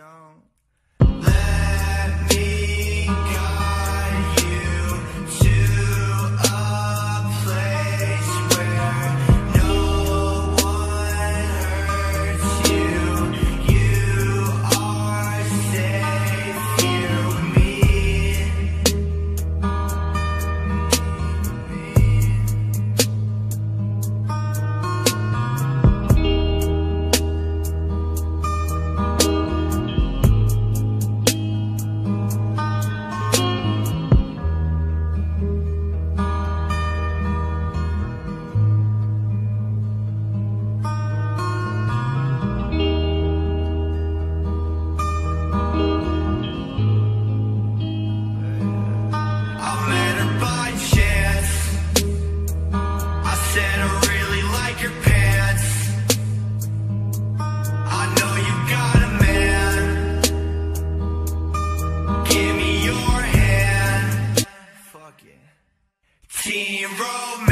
don't. Let me teen romance.